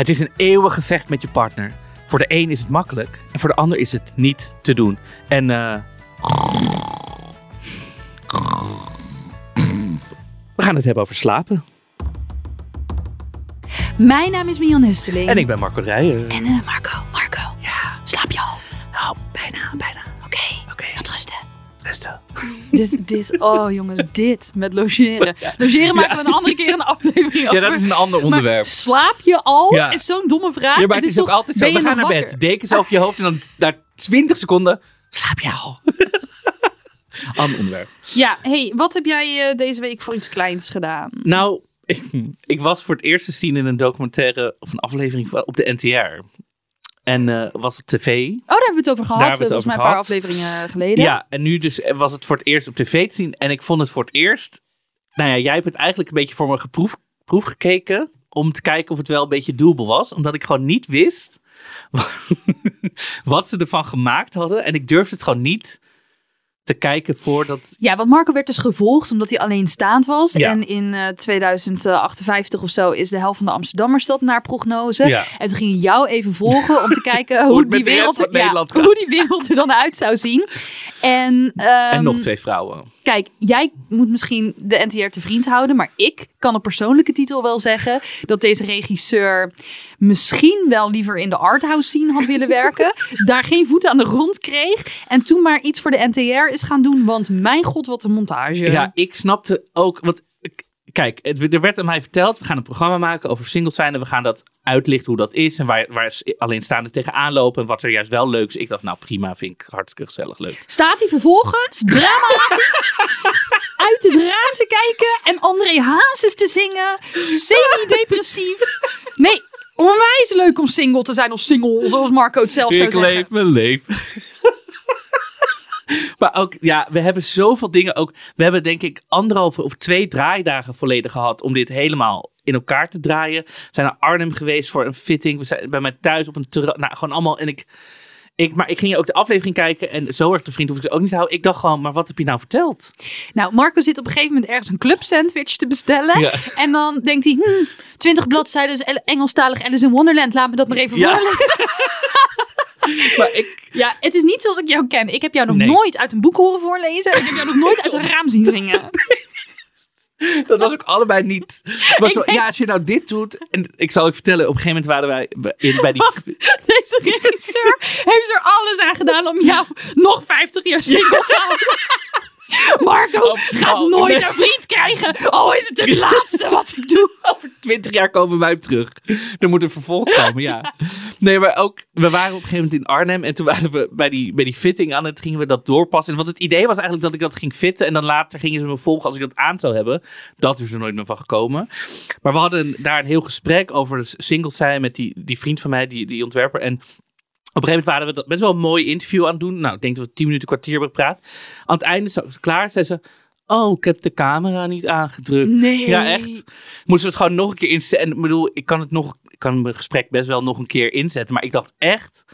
Het is een eeuwig gevecht met je partner. Voor de een is het makkelijk en voor de ander is het niet te doen. En eh. we gaan het hebben over slapen. Mijn naam is Mion Husteling. En ik ben Marco Rijen. En eh, Marco, Marco. Ja, Slaap je al? nou, bijna, bijna. dit, dit, oh jongens, dit met logeren. Logeren maken we een andere keer een aflevering over. Ja, dat is een ander Maar onderwerp. slaap je al? Ja. Is zo'n domme vraag. Ja, maar het is ook toch- altijd zo. We gaan naar wakker? bed. Dekens over je hoofd en dan na 20 seconden slaap je al. Ander onderwerp. Ja, hey, wat heb jij eh, deze week voor iets kleins gedaan? Nou, ik, ik was voor het eerst te zien in een documentaire of een aflevering van, op de NTR. En eh, was op tv. Oh, daar hebben we het over gehad. Daar hebben we het eh, volgens mij een paar afleveringen geleden. Ja, en nu dus eh, was het voor het eerst op tv te zien. En ik vond het voor het eerst. Nou ja, jij hebt het eigenlijk een beetje voor me geproef, proef gekeken. Om te kijken of het wel een beetje doable was. Omdat ik gewoon niet wist. wat ze ervan gemaakt hadden. En ik durfde het gewoon niet te kijken voordat. Ja, want Marco werd dus gevolgd omdat hij alleenstaand was. Ja. En in eh 2058 of zo is de helft van de Amsterdammers dat naar prognose. Ja. En ze gingen jou even volgen om te kijken hoe, die wereld, er- ja, hoe die wereld er dan uit zou zien. En, en ehm, nog twee vrouwen. Kijk, jij moet misschien de NTR te vriend houden, maar ik kan op persoonlijke titel wel zeggen dat deze regisseur misschien wel liever in de arthouse scene had willen werken, daar geen voet aan de grond kreeg en toen maar iets voor de NTR is gaan doen, want mijn god, wat een montage. Ja, ik snapte ook. Want, kijk, het, er werd aan mij verteld: we gaan een programma maken over singles zijn. En we gaan dat uitlichten hoe dat is. En waar, waar alleenstaande tegenaan lopen. En wat er juist wel leuk is. Ik dacht, nou prima, vind ik hartstikke gezellig leuk. Staat hij vervolgens dramatisch uit het raam te kijken en André Hazes te zingen, semi-depressief. Nee, onwijs leuk om single te zijn of single, zoals Marco het zelf zou ik zeggen. leef mijn leven. maar ook, ja, we hebben zoveel dingen ook. We hebben denk ik anderhalve of twee draaidagen volledig gehad om dit helemaal in elkaar te draaien. We zijn naar Arnhem geweest voor een fitting. We zijn bij mij thuis op een terras. Nou, gewoon allemaal. En ik, ik, maar ik ging ook de aflevering kijken en zo erg de vriend hoef ik ze ook niet te houden. Ik dacht gewoon, maar wat heb je nou verteld? Nou, Marco zit op een gegeven moment ergens een club sandwich te bestellen. Ja. En dan denkt hij, hm, 20 bladzijden El- Engelstalig Alice in Wonderland. Laat me dat maar even Ja. voorlezen. Maar ik, Ja, het is niet zoals ik jou ken. Ik heb jou nog Nee. nooit uit een boek horen voorlezen. Ik heb jou nog nooit uit een raam zien zingen. dat was ook allebei niet. Het was zo, denk- Ja, als je nou dit doet. En ik zal je vertellen, op een gegeven moment waren wij bij- in, bij die. Deze regisseur heeft er alles aan gedaan om jou nog 50 jaar single te houden. Marco Oh, gaat oh, nooit nee. een vriend krijgen. Oh, is het het laatste wat ik doe? Over twintig jaar komen wij hem terug. Er moet een vervolg komen, ja. Nee, maar ook, we waren op een gegeven moment in Arnhem. En toen waren we bij die, bij die fitting aan het gingen we dat doorpassen. Want het idee was eigenlijk dat ik dat ging fitten. En dan later gingen ze me volgen als ik dat aan zou hebben. Dat is er nooit meer van gekomen. Maar we hadden daar een heel gesprek over de singles zijn met die, die vriend van mij, die, die ontwerper. En op een gegeven moment waren we dat best wel een mooi interview aan het doen. Nou, ik denk dat we tien minuten, kwartier hebben gepraat. Aan het einde, zo klaar, zei ze... Oh, ik heb de camera niet aangedrukt. Nee. Ja, echt. Moesten we het gewoon nog een keer inzetten. En ik bedoel, ik kan het nog... Ik kan mijn gesprek best wel nog een keer inzetten. Maar ik dacht echt...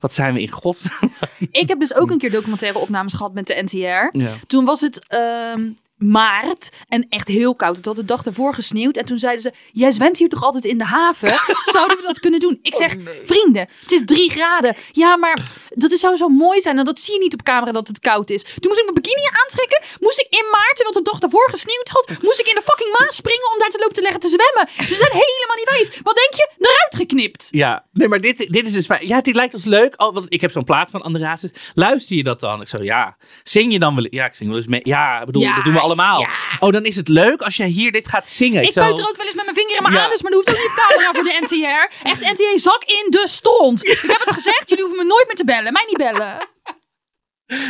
Wat zijn we in godsnaam? Ik heb dus ook een keer documentaire opnames gehad met de NTR. Ja. Toen was het ehm, maart en echt heel koud. Het had de dag daarvoor gesneeuwd. En toen zeiden ze, jij zwemt hier toch altijd in de haven? Zouden we dat kunnen doen? Ik zeg, vrienden, het is drie graden. Ja, maar dat is- zou zo mooi zijn. En dat zie je niet op camera dat het koud is. Toen moest ik mijn bikini aantrekken. Moest ik in maart, terwijl het de dag daarvoor gesneeuwd had, moest ik in de fucking Maas springen om daar te lopen te leggen te zwemmen. Ze zijn helemaal niet wijs. Wat denk je? Eruit geknipt. Ja, nee, maar dit, dit is dus... Ja, dit lijkt ons leuk. Oh, want ik heb zo'n plaat van André Hazes. Luister je dat dan? Ik zo, ja. Zing je dan wel... Ja, ik zing wel eens mee. Ja, bedoel, Ja, dat doen we allemaal. ja. Oh, dan is het leuk als jij hier dit gaat zingen. Ik zo- peuter ook wel eens met mijn vinger in mijn Ja. anus, maar dat hoeft ook niet op camera voor de NTR. Echt, NTR, zak in de stront. Ik heb het gezegd, jullie hoeven me nooit meer te bellen. Mij niet bellen.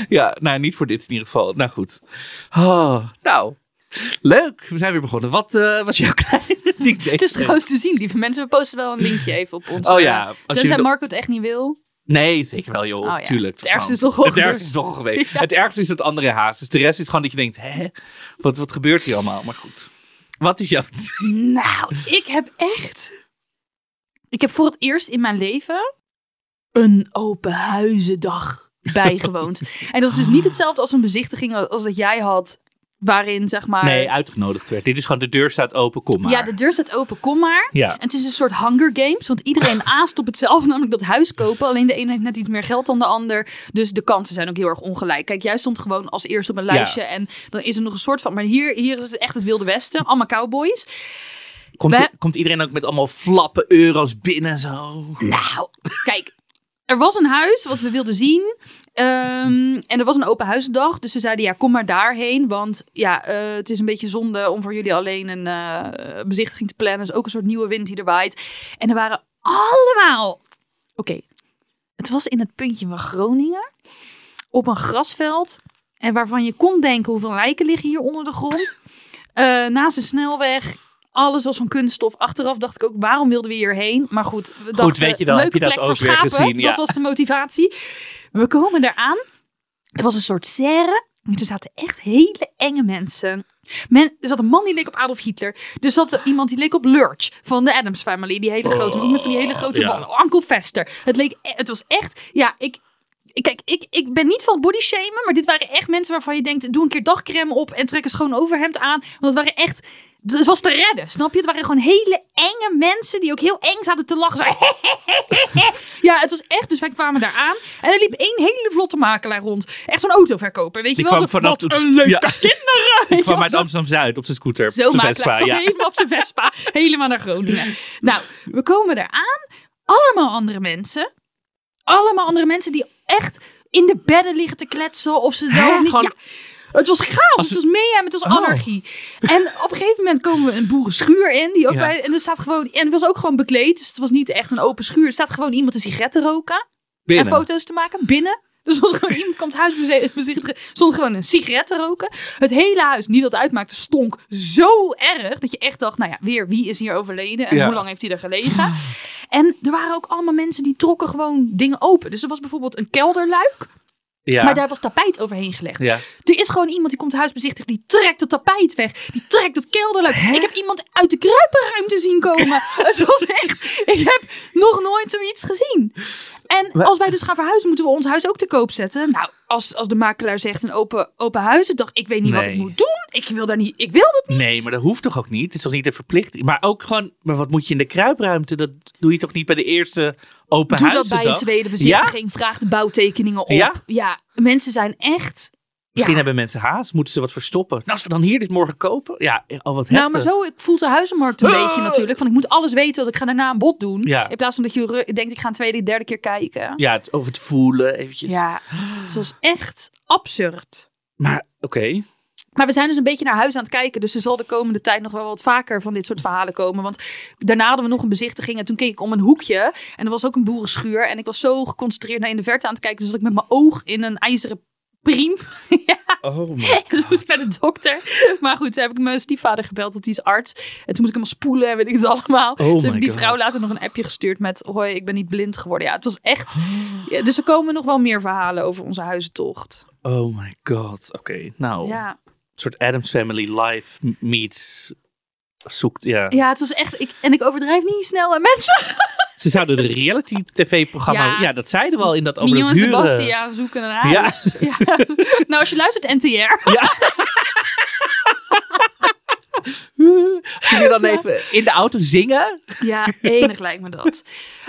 Ja, nou, niet voor dit in ieder geval. Nou goed. Oh, nou, Leuk, we zijn weer begonnen. Wat eh, was jouw kleine ding Het is trouwens te zien, lieve mensen. We posten wel een linkje even op ons. Oh ja, als Tenzij Marco het echt niet wil. Nee, zeker wel joh, Oh ja. tuurlijk. Het ergste is toch al Het ergste is toch al geweest. Ja. Het ergste is het andere haast. Dus de rest is gewoon dat je denkt, hè, wat, wat gebeurt hier allemaal? Maar goed. Wat is jouw... Nou, ik heb echt... Ik heb voor het eerst in mijn leven een open huizendag bijgewoond. en dat is dus niet hetzelfde als een bezichtiging als dat jij had, waarin zeg maar... Nee, uitgenodigd werd. Dit is gewoon de deur staat open, kom maar. Ja, de deur staat open, kom maar. Ja. En het is een soort Hunger Games, want iedereen aast op hetzelfde, namelijk dat huis kopen. Alleen de een heeft net iets meer geld dan de ander. Dus de kansen zijn ook heel erg ongelijk. Kijk, jij stond gewoon als eerste op een lijstje en dan is er nog een soort van... Maar hier, hier is het echt het Wilde Westen, allemaal cowboys. Komt, komt iedereen ook met allemaal flappen euro's binnen en zo? Nou, kijk, er was een huis wat we wilden zien. Ehm, en er was een open huizendag. Dus ze zeiden, ja, kom maar daarheen. Want ja, eh, het is een beetje zonde om voor jullie alleen een eh, bezichtiging te plannen. Dus ook een soort nieuwe wind die er waait. En er waren allemaal... Oké, het was in het puntje van Groningen. Op een grasveld. En waarvan je kon denken, hoeveel lijken liggen hier onder de grond. Eh, naast de snelweg. Alles was van kunststof. Achteraf dacht ik ook, waarom wilden we hierheen? Maar goed, we dachten, weet je dan, leuke heb je dat plek ook voor schapen. gezien, ja. Dat was de motivatie. We komen eraan. Er was een soort serre. En Er zaten echt hele enge mensen. Men, er zat een man die leek op Adolf Hitler. Er zat iemand die leek op Lurch van de Adams Family. Die hele grote, ook met van die hele grote ja. ballen. Uncle Fester. Het, leek, e- het was echt, ja, ik... ik- Kijk, ik, ik ben niet van body shamen, maar dit waren echt mensen waarvan je denkt: doe een keer dagcreme op en trek een schoon overhemd aan. Want het waren echt, het was te redden, snap je? Het waren gewoon hele enge mensen die ook heel eng zaten te lachen. Zo, ja, het was echt. Dus wij kwamen daar aan en er liep één hele vlotte makelaar rond. Echt zo'n autoverkoper, weet je wel? kwam Zo, vanaf wat een leuke ja. kinderen! Ik kwam uit Amsterdam-Zuid op zijn scooter. zo op. Vespa, ja. Helemaal op zijn Vespa. helemaal naar Groningen. Nou, we komen eraan. Allemaal andere mensen. Allemaal andere mensen die echt in de bedden liggen te kletsen. Of ze wel niet. Gewoon- Ja, het was chaos. Het was mayhem. Het was Oh. anarchie. En op een gegeven moment komen we een boerenschuur in. Die ook Ja. bij, en er staat gewoon. En het was ook gewoon bekleed. Dus het was niet echt een open schuur. Er staat gewoon iemand een sigaret te roken. Binnen. En foto's te maken binnen. Dus als gewoon iemand komt huis bezichtigen, stond gewoon een sigaret te roken. Het hele huis, niet dat het uitmaakte, stonk zo erg dat je echt dacht, nou ja, weer wie is hier overleden en Ja. hoe lang heeft hij er gelegen? En er waren ook allemaal mensen die trokken gewoon dingen open. Dus er was bijvoorbeeld een kelderluik, Ja. maar daar was tapijt overheen gelegd. ja. Er is gewoon iemand die komt het huis bezichtigen, die trekt het tapijt weg. Die trekt het kelderluik. Ik heb iemand uit de kruipenruimte zien komen. het was echt, ik heb nog nooit zoiets gezien. En als wij dus gaan verhuizen, moeten we ons huis ook te koop zetten. Nou, als, als de makelaar zegt een open, open huis, ik dacht ik weet niet wat ik moet doen. Ik wil daar niet, ik wil dat niet. Nee, maar dat hoeft toch ook niet? Het is toch niet een verplichting? Maar ook gewoon, maar wat moet je in de kruipruimte? Dat doe je toch niet bij de eerste open Doe dat bij een tweede bezichtiging. Vraag de bouwtekeningen op. Ja? Ja, mensen zijn echt... Misschien ja. hebben mensen haast, moeten ze wat verstoppen. Nou, als we dan hier dit morgen kopen, ja, al wat heftig. Nou, maar zo ik voelt de huizenmarkt een Oh. beetje natuurlijk. Van ik moet alles weten, want ik ga daarna een bod doen. Ja. In plaats van dat je denkt, ik ga een tweede, derde keer kijken. Ja, het, over het voelen eventjes. Ja, het was echt absurd. Maar oké, Maar we zijn dus een beetje naar huis aan het kijken. Dus er zal de komende tijd nog wel wat vaker van dit soort verhalen komen. Want daarna hadden we nog een bezichtiging. En toen keek ik om een hoekje. En er was ook een boerenschuur. En ik was zo geconcentreerd naar in de verte aan het kijken. Dus dat ik met mijn oog in een ijzeren priem. ja, Oh my dus moest ik bij de dokter. Maar goed, toen heb ik mijn stiefvader gebeld, want die is arts. En toen moest ik helemaal spoelen en weet ik het allemaal. Oh dus heb ik die God. vrouw later nog een appje gestuurd met... Hoi, ik ben niet blind geworden. Ja, het was echt... Ja, dus er komen nog wel meer verhalen over onze huizentocht. Oh my god. Oké, nou, Ja. een soort Adams Family live m- meets zoekt, ja. ja, het was echt... Ik, en ik overdrijf niet snel aan mensen. Ze zouden de reality tv-programma, ja. Ja. dat zeiden we al in dat over Mio en huren. Sebastiaan zoeken een huis. Ja. nou, als je luistert, NTR. Als jullie dan even in de auto zingen. Ja, enig lijkt me dat.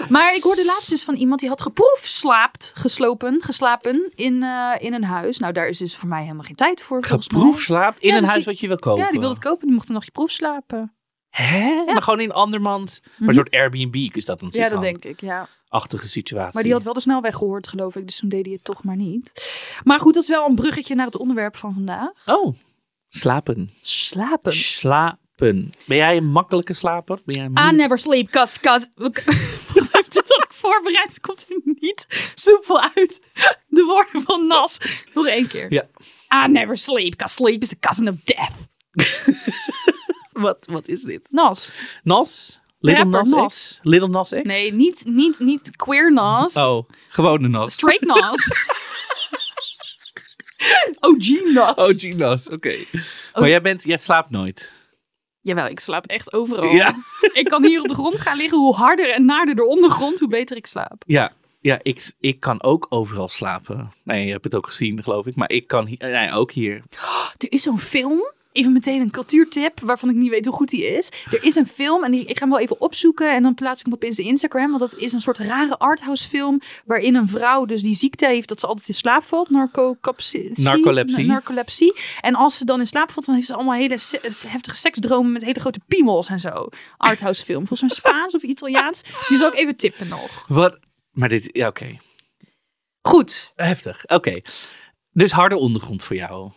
Maar ik hoorde laatst dus van iemand die had geproefslaapt, geslopen, geslapen in, eh, in een huis. Nou, daar is dus voor mij helemaal geen tijd voor. Geproefslaap in Ja, een dus huis wat je wil kopen. Ja, die wilde het kopen. Die mocht dan nog je proef slapen. Hè? Maar gewoon in andermans. Maar Mhm. een soort Airbnb is dat Ja, natuurlijk dat dan. denk ik, ja. Achtige situatie. Maar die had wel de snelweg gehoord, geloof ik. Dus toen deed hij het toch maar niet. Maar goed, dat is wel een bruggetje naar het onderwerp van vandaag. Oh, slapen. Slapen. Slapen. Ben jij een makkelijke slaper? Ben jij een I never sleep, cause... cause Dit had ik voorbereid, het komt er niet soepel uit. De woorden van Nas. Nog één keer. Ja. I never sleep, cause sleep is the cousin of death. Wat, wat is dit? Nas. Nas? Little Nas, Nas. Little Nas X? Nee, niet, niet, niet queer Nas. Oh, gewone Nas. Straight Nas. OG Nas. Oh, G-Nas, oké. Maar jij, bent, jij slaapt nooit. Jawel, ik slaap echt overal. Ja. Ik kan hier op de grond gaan liggen. Hoe harder en naarder de ondergrond, hoe beter ik slaap. Ja, ja ik, ik kan ook overal slapen. Nee, je hebt het ook gezien, geloof ik. Maar ik kan hier, nee, ook hier. Er is zo'n film. Even meteen een cultuurtip waarvan ik niet weet hoe goed die is. Er is een film en die, ik ga hem wel even opzoeken en dan plaats ik hem op Insta- Instagram. Want dat is een soort rare arthouse film waarin een vrouw dus die ziekte heeft dat ze altijd in slaap valt. Narcolepsie. Narcolepsie. Narcolepsie. En als ze dan in slaap valt, dan heeft ze allemaal hele se- heftige seksdromen met hele grote piemels en zo. Arthouse film. Volgens mij Spaans of Italiaans. Die zal ik even tippen nog. Wat? Maar dit, ja, oké. Goed. Heftig, oké. Dus harde ondergrond voor jou.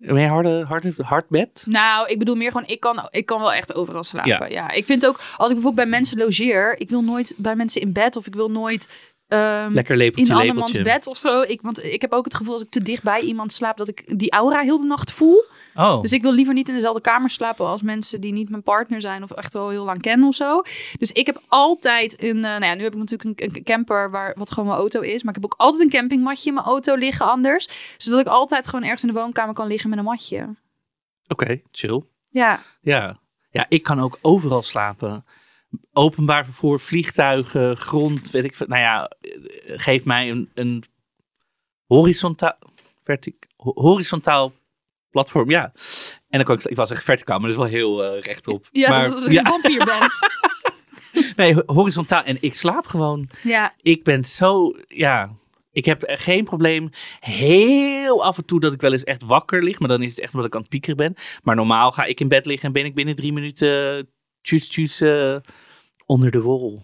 Je harde, harde, hard bed? Nou, ik bedoel meer gewoon, ik kan, ik kan wel echt overal slapen. Ja. Ja. ik vind ook, als ik bijvoorbeeld bij mensen logeer, ik wil nooit bij mensen in bed of ik wil nooit ehm, Lekker in lepeltje, andermans lepeltje. bed of zo. Ik, want ik heb ook het gevoel als ik te dicht bij iemand slaap, dat ik die aura heel de nacht voel. Oh, Dus ik wil liever niet in dezelfde kamer slapen als mensen die niet mijn partner zijn of echt wel heel lang kennen of zo. Dus ik heb altijd een, eh, nou ja, nu heb ik natuurlijk een, een camper waar wat gewoon mijn auto is, maar ik heb ook altijd een campingmatje in mijn auto liggen anders, zodat ik altijd gewoon ergens in de woonkamer kan liggen met een matje. oké, chill. Ja, Ja. ja, ik kan ook overal slapen. Openbaar vervoer, vliegtuigen, grond, weet ik veel. Nou ja, eh, geef mij een, een horizontaal, vertic, ho- horizontaal platform, ja. En dan kan ik, ik was echt verticaal, maar dat is wel heel eh, rechtop. ja maar, dat is een ja, vampier bent. nee, horizontaal. En ik slaap gewoon. Ja, Ik ben zo, ja, ik heb geen probleem. Heel af en toe dat ik wel eens echt wakker lig, maar dan is het echt omdat ik aan het piekeren ben. Maar normaal ga ik in bed liggen en ben ik binnen drie minuten tjus tjus eh, onder de wol.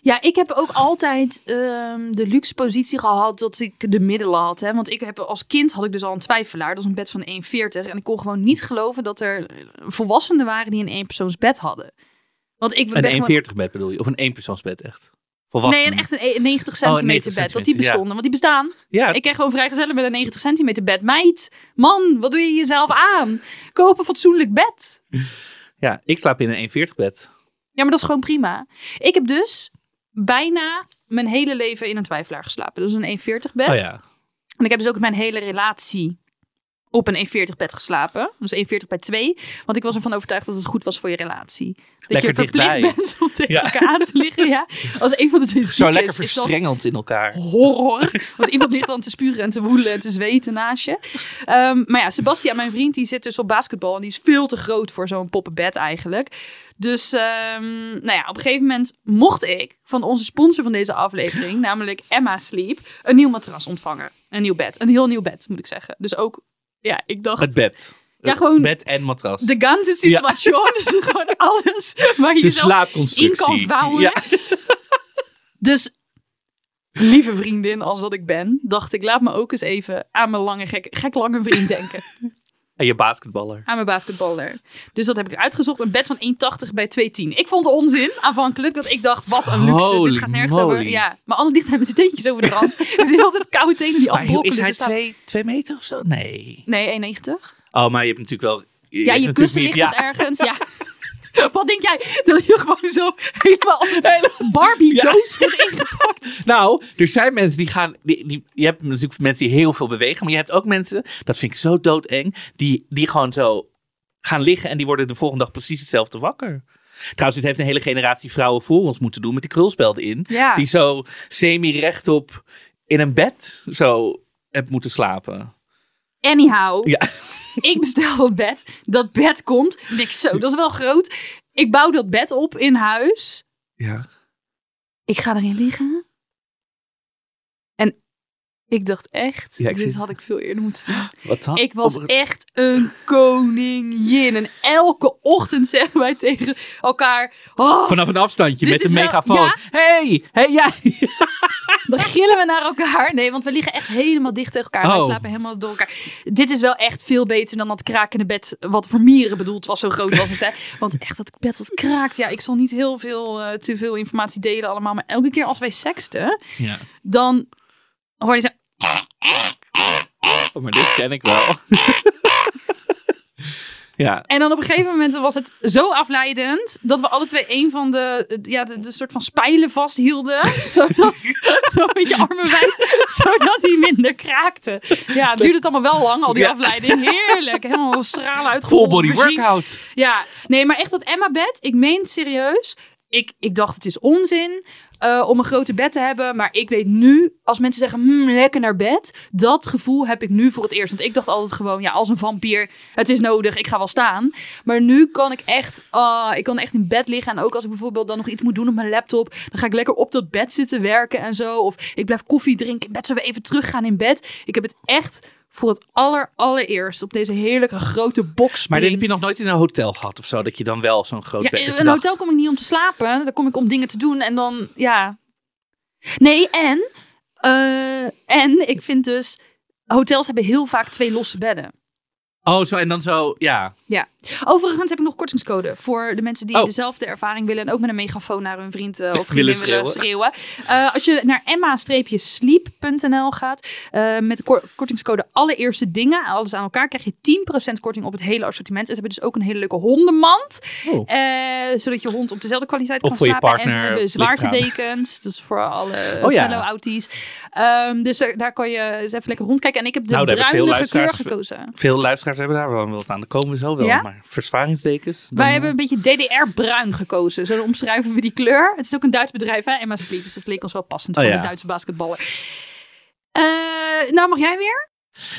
ja, ik heb ook altijd ehm, de luxe positie gehad dat ik de middelen had. Hè? Want ik heb, als kind had ik dus al een twijfelaar. Dat is een bed van 1,40. En ik kon gewoon niet geloven dat er volwassenen waren die een eenpersoonsbed hadden. Want ik ben Een gewoon- 1,40 bed bedoel je? Of een eenpersoonsbed echt? Volwassen? Nee, een echt een 90 centimeter 90 bed. Dat die ja. bestonden. Want die bestaan. Ja, Ik kreeg gewoon vrijgezellen met een 90 centimeter bed. Meid, man, wat doe je jezelf aan? Koop een fatsoenlijk bed. ja, ik slaap in een 1,40 bed. Ja, maar dat is gewoon prima. Ik heb dus bijna mijn hele leven in een twijfelaar geslapen. Dat is een 1,40 bed. Oh ja. En ik heb dus ook mijn hele relatie op een 1,40 bed geslapen. Dus 1,40 bij 2. Want ik was ervan overtuigd dat het goed was voor je relatie. Dat Lekker je verplicht dichtbij. bent om tegen Ja. elkaar aan te liggen. Ja. Als een van de twee Zo lekker is, is dat verstrengeld in elkaar. horror. Want iemand ligt dan te spugen en te woelen en te zweten naast je. Ehm, maar ja, Sebastian, mijn vriend, die zit dus op basketbal. En die is veel te groot voor zo'n poppenbed eigenlijk. Dus ehm, nou ja, op een gegeven moment mocht ik van onze sponsor van deze aflevering, namelijk Emma Sleep, een nieuw matras ontvangen. Een nieuw bed. Een heel nieuw bed, moet ik zeggen. Dus ook, ja, ik dacht... Het bed. Ja, gewoon Bed en matras. de ganze situation, dus gewoon alles waar je De in kan vouwen. Ja. Dus, lieve vriendin als dat ik ben, dacht ik, laat me ook eens even aan mijn lange, gek, gek lange vriend denken. En je basketballer. aan mijn basketballer. Dus dat heb ik uitgezocht. Een bed van 1,80 bij 2,10. Ik vond het onzin aanvankelijk. Want ik dacht, wat een luxe. Holy Dit gaat nergens moly. over. Ja, maar anders ligt hij met zijn teentjes over de rand. Hij heeft altijd koude tenen die afbrokkelen. is hij Dus er staat- twee, twee meter of zo? Nee. Nee, 1,90. Oh, maar je hebt natuurlijk wel... Ja, hebt je kussen ligt toch ergens. Ja. Wat denk jij? Dat je gewoon zo helemaal als een Barbie-doos wordt ingepakt. Nou, er zijn mensen die gaan. Die, die, je hebt natuurlijk mensen die heel veel bewegen. Maar je hebt ook mensen, dat vind ik zo doodeng. Die, die gewoon zo gaan liggen. En die worden de volgende dag precies hetzelfde wakker. Trouwens, dit heeft een hele generatie vrouwen voor ons moeten doen. Met die krulspelden in. Ja. Die zo semi-rechtop in een bed zo hebben moeten slapen. Anyhow, Ja. ik bestel dat bed. Dat bed komt. Ik denk zo, dat is wel groot. Ik bouw dat bed op in huis. Ja. Ik ga erin liggen. Ik dacht echt, Ja, ik dit zie- had ik veel eerder moeten doen. Wat dan? Ik was echt een koningin. En elke ochtend zeggen wij tegen elkaar... Oh, Vanaf een afstandje met een megafoon. ja? Hey, hey, jij. dan gillen we naar elkaar. Nee, want we liggen echt helemaal dicht tegen elkaar. Wij Oh. slapen helemaal door elkaar. Dit is wel echt veel beter dan dat krakende bed... wat voor mieren bedoeld was. Zo groot was het, hè. Want echt, dat bed dat kraakt. Ja, ik zal niet heel veel, eh, te veel informatie delen allemaal. Maar elke keer als wij seksten, Ja. dan hoor je zo... Oh, maar dit ken ik wel. Ja. En dan op een gegeven moment was het zo afleidend dat we alle twee een van de, ja, de, de soort van spijlen vasthielden. zodat, zo met je armen wijd, zodat hij minder kraakte. Ja, het duurde het allemaal wel lang, al die Ja. afleiding. Heerlijk. Helemaal stralen Full uitgeholpen. body workout. Ja, nee, maar echt dat Emma-bed, ik meen het serieus. Ik, ik dacht, het is onzin eh, om een grote bed te hebben. Maar ik weet nu, als mensen zeggen, hmm, lekker naar bed. Dat gevoel heb ik nu voor het eerst. Want ik dacht altijd gewoon, ja, als een vampier, het is nodig, ik ga wel staan. Maar nu kan ik echt, ah, ik kan echt in bed liggen. En ook als ik bijvoorbeeld dan nog iets moet doen op mijn laptop. Dan ga ik lekker op dat bed zitten werken en zo. Of ik blijf koffie drinken in bed, zullen we even teruggaan in bed. Ik heb het echt voor het aller, allereerst op deze heerlijke grote box Maar dit heb je nog nooit in een hotel gehad of zo? Dat je dan wel zo'n groot ja, bed in een hotel kom ik niet om te slapen. Daar kom ik om dingen te doen. En dan, ja. Nee, en. eh, en ik vind dus. Hotels hebben heel vaak twee losse bedden. Oh, zo en dan zo, ja. Ja. Overigens heb ik nog kortingscode voor de mensen die Oh. dezelfde ervaring willen en ook met een megafoon naar hun vriend eh, of vriendin willen schreeuwen. Eh, als je naar emma-sleep.nl gaat eh, met de kor- kortingscode allereerste dingen, alles aan elkaar, krijg je 10% korting op het hele assortiment. En ze hebben dus ook een hele leuke hondenmand, Oh. zodat je hond op dezelfde kwaliteit Of kan voor je slapen. en ze hebben zwaartedekens, dus voor alle Oh ja. fellow auties. Ehm, dus daar, daar kan je eens even lekker rondkijken. En ik heb de Nou, bruinige kleur gekozen. Veel luisteraars hebben daar wel wat aan. Daar komen we zo wel. Ja? Maar verzwaringsdekens? dan- Wij hebben een beetje DDR-bruin gekozen. Zo omschrijven we die kleur. Het is ook een Duits bedrijf, hè? Emma Sleep. Dus dat leek ons wel passend Oh voor ja. een Duitse basketballer. Eh, nou, mag jij weer?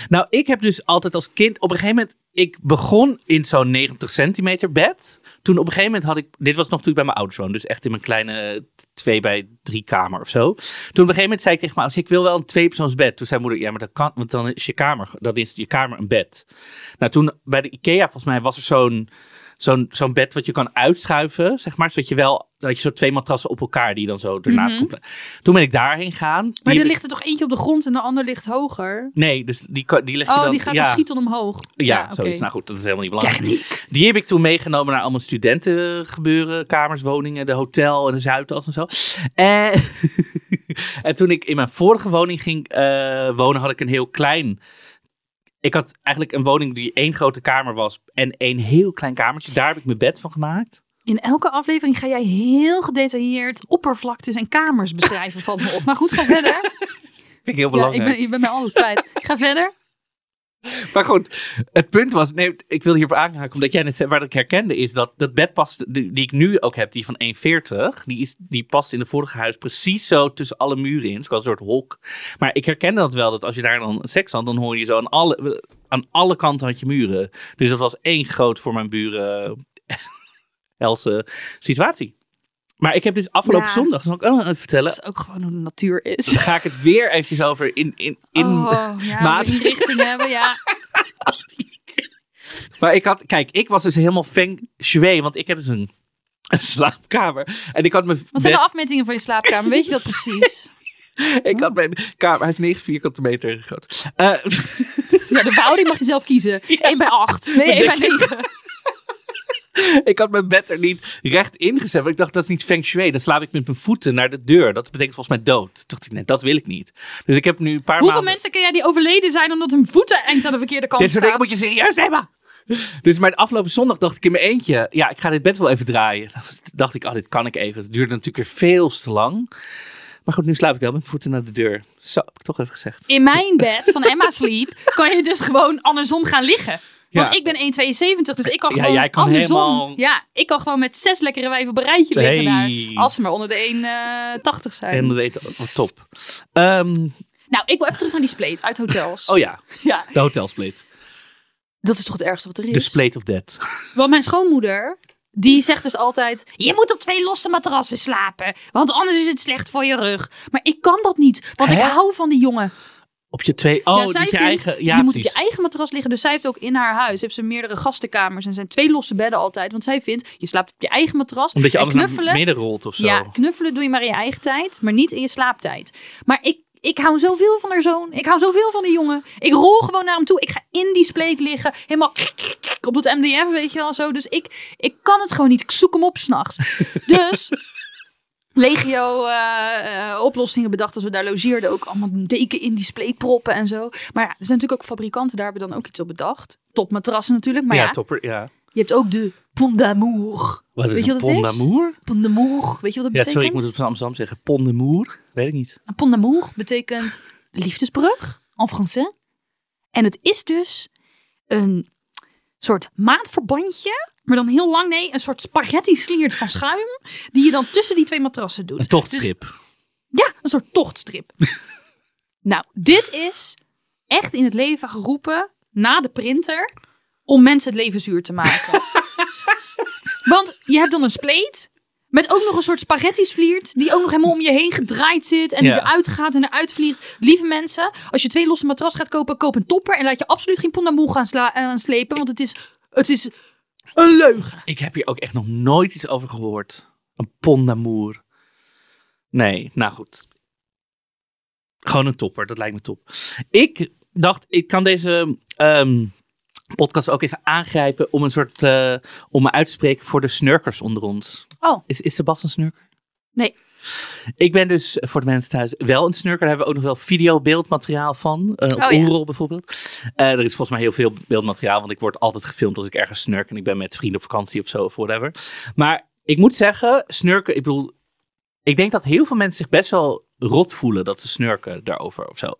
Nou, ik heb dus altijd als kind... Op een gegeven moment... Ik begon in zo'n 90 centimeter bed. Toen op een gegeven moment had ik... Dit was nog toen ik bij mijn ouders woonde. Dus echt in mijn kleine 2 bij 3 kamer of zo. Toen op een gegeven moment zei ik tegen mijn ouders... Ik wil wel een tweepersoonsbed. Toen zei moeder... Ja, maar dat kan... Want dan is je kamer... Dan is je kamer een bed. Nou, toen bij de Ikea volgens mij was er zo'n... Zo'n zo'n bed wat je kan uitschuiven, zeg maar. Zodat je wel... Dat je zo twee matrassen op elkaar die dan zo ernaast Mhm. komt. Toen ben ik daarheen gegaan. Maar er ligt er toch eentje op de grond en de ander ligt hoger? Nee, dus die, die leg je Oh, dan... die gaat ja. dan schieten omhoog. Ja, zoiets. Nou goed, dat is helemaal niet belangrijk. Die heb ik toen meegenomen naar allemaal studentengebeuren, kamers, woningen, de hotel en de Zuidas en zo. En, en toen ik in mijn vorige woning ging eh, wonen, had ik een heel klein... Ik had eigenlijk een woning die één grote kamer was en één heel klein kamertje. Daar heb ik mijn bed van gemaakt. In elke aflevering ga jij heel gedetailleerd oppervlaktes en kamers beschrijven van me op. Maar goed, ga verder. Vind ik heel Ja, ik belangrijk. ben, je bent mij altijd kwijt. Ga verder. Maar goed, het punt was, nee, ik wil hierop aanhaken, omdat jij net zei, waar ik herkende is dat dat bed past, die, ik nu ook heb, die van 1,40, die, is, die past in de vorige huis precies zo tussen alle muren in. Het wel een soort hok. Maar ik herkende dat wel, dat als je daar dan seks had, dan hoor je zo aan alle, aan alle kanten had je muren. Dus dat was één groot voor mijn buren helse situatie. Maar ik heb dus afgelopen Ja. zondag, dat zal ik ook nog even vertellen, Dat is ook gewoon hoe de natuur is. daar ga ik het weer eventjes over in, in, in oh, ja, maat. inrichting hebben, ja. Maar ik had, kijk, ik was dus helemaal feng shui, want ik heb dus een, een slaapkamer. En ik had mijn Wat zijn de afmetingen van je slaapkamer? Weet je dat precies? ik had mijn kamer, hij is 9 vierkante meter groot. Eh, Ja, de verhouding mag je zelf kiezen. 1 bij 8. Nee, 1 bij 9. ik had mijn bed er niet recht ingezet, want ik dacht, dat is niet feng shui. Dan slaap ik met mijn voeten naar de deur. Dat betekent volgens mij dood. Toen dacht ik, nee, dat wil ik niet. Dus ik heb nu een paar Hoeveel maanden... mensen ken jij die overleden zijn omdat hun voeten eind aan de verkeerde kant Dit soort dingen staan? moet je serieus nemen. Dus maar de afgelopen zondag dacht ik in mijn eentje, ja, ik ga dit bed wel even draaien. Dan dacht ik, oh, dit kan ik even. Het duurde natuurlijk weer veel te lang. Maar goed, nu slaap ik wel met mijn voeten naar de deur. Zo, heb ik toch even gezegd. In mijn bed van Emma Sleep kan je dus gewoon andersom gaan liggen. Want Ja. ik ben 1,72, dus ik kan Ja, gewoon jij kan andersom. helemaal- Ja, ik kan gewoon met zes lekkere wijven op een rijtje liggen Hey. daar. Als ze maar onder de 1,80 zijn. En dat oh, top. Ehm, Nou, ik wil even terug naar die spleet uit hotels. oh ja, Ja, de hotelspleet. dat is toch het ergste wat er is? De spleet of death. Want mijn schoonmoeder, die zegt dus altijd... Je moet op twee losse matrassen slapen. Want anders is het slecht voor je rug. Maar ik kan dat niet. Want ik hou van die jongen. Op je twee... Oh, ja, zij je vindt, eigen... Ja, je moet op je eigen matras liggen. Dus zij heeft ook in haar huis heeft ze meerdere gastenkamers. En zijn twee losse bedden altijd. Want zij vindt, je slaapt op je eigen matras. Omdat je en naar midden rolt of zo. Ja, knuffelen doe je maar in je eigen tijd. Maar niet in je slaaptijd. Maar ik... Ik hou zoveel van haar zoon. Ik hou zoveel van die jongen. Ik rol gewoon naar hem toe. Ik ga in die spleet liggen. Helemaal op dat MDF, weet je wel zo. Dus ik, ik kan het gewoon niet. Ik zoek hem op s'nachts. Dus legio eh, eh, oplossingen bedacht als we daar logeerden. Ook allemaal deken in display proppen en zo. Maar ja, er zijn natuurlijk ook fabrikanten, daar hebben dan ook iets op bedacht. Topmatrassen natuurlijk, maar ja, ja, topper. Ja. je hebt ook de Pont d'Amour. Wat is Weet je een wat het pont is? d'amour? Pont d'Amour, weet je wat dat Ja, betekent? sorry, ik moet het op Amsterdam zeggen. Pont d'amour? Weet ik niet. Een pont d'amour betekent liefdesbrug, en français. En het is dus een soort maatverbandje, maar dan heel lang, nee, een soort spaghetti sliert van schuim, die je dan tussen die twee matrassen doet. Een tochtstrip. Dus- ja, een soort tochtstrip. nou, dit is echt in het leven geroepen na de printer om mensen het leven zuur te maken. Want je hebt dan een spleet met ook nog een soort spaghetti sliert die ook nog helemaal om je heen gedraaid zit en die Ja. eruit gaat en eruit vliegt. Lieve mensen, als je twee losse matras gaat kopen, koop een topper en laat je absoluut geen pondamoe gaan sla- eh, slepen, want het is, het is een leugen. Ik heb hier ook echt nog nooit iets over gehoord. Een pont d'amour. Nee, nou goed. Gewoon een topper, dat lijkt me top. Ik dacht, ik kan deze ehm, podcast ook even aangrijpen om een soort, eh, om me uit te spreken voor de snurkers onder ons. Oh, Is, is Sebas een snurker? nee. Ik ben dus voor de mensen thuis wel een snurker. Daar hebben we ook nog wel video-beeldmateriaal van. Uh, Oh, ja. Bijvoorbeeld. Eh, er is volgens mij heel veel beeldmateriaal, want ik word altijd gefilmd als ik ergens snurk en ik ben met vrienden op vakantie of zo of whatever. Maar ik moet zeggen, snurken, ik bedoel, ik denk dat heel veel mensen zich best wel rot voelen dat ze snurken daarover of zo.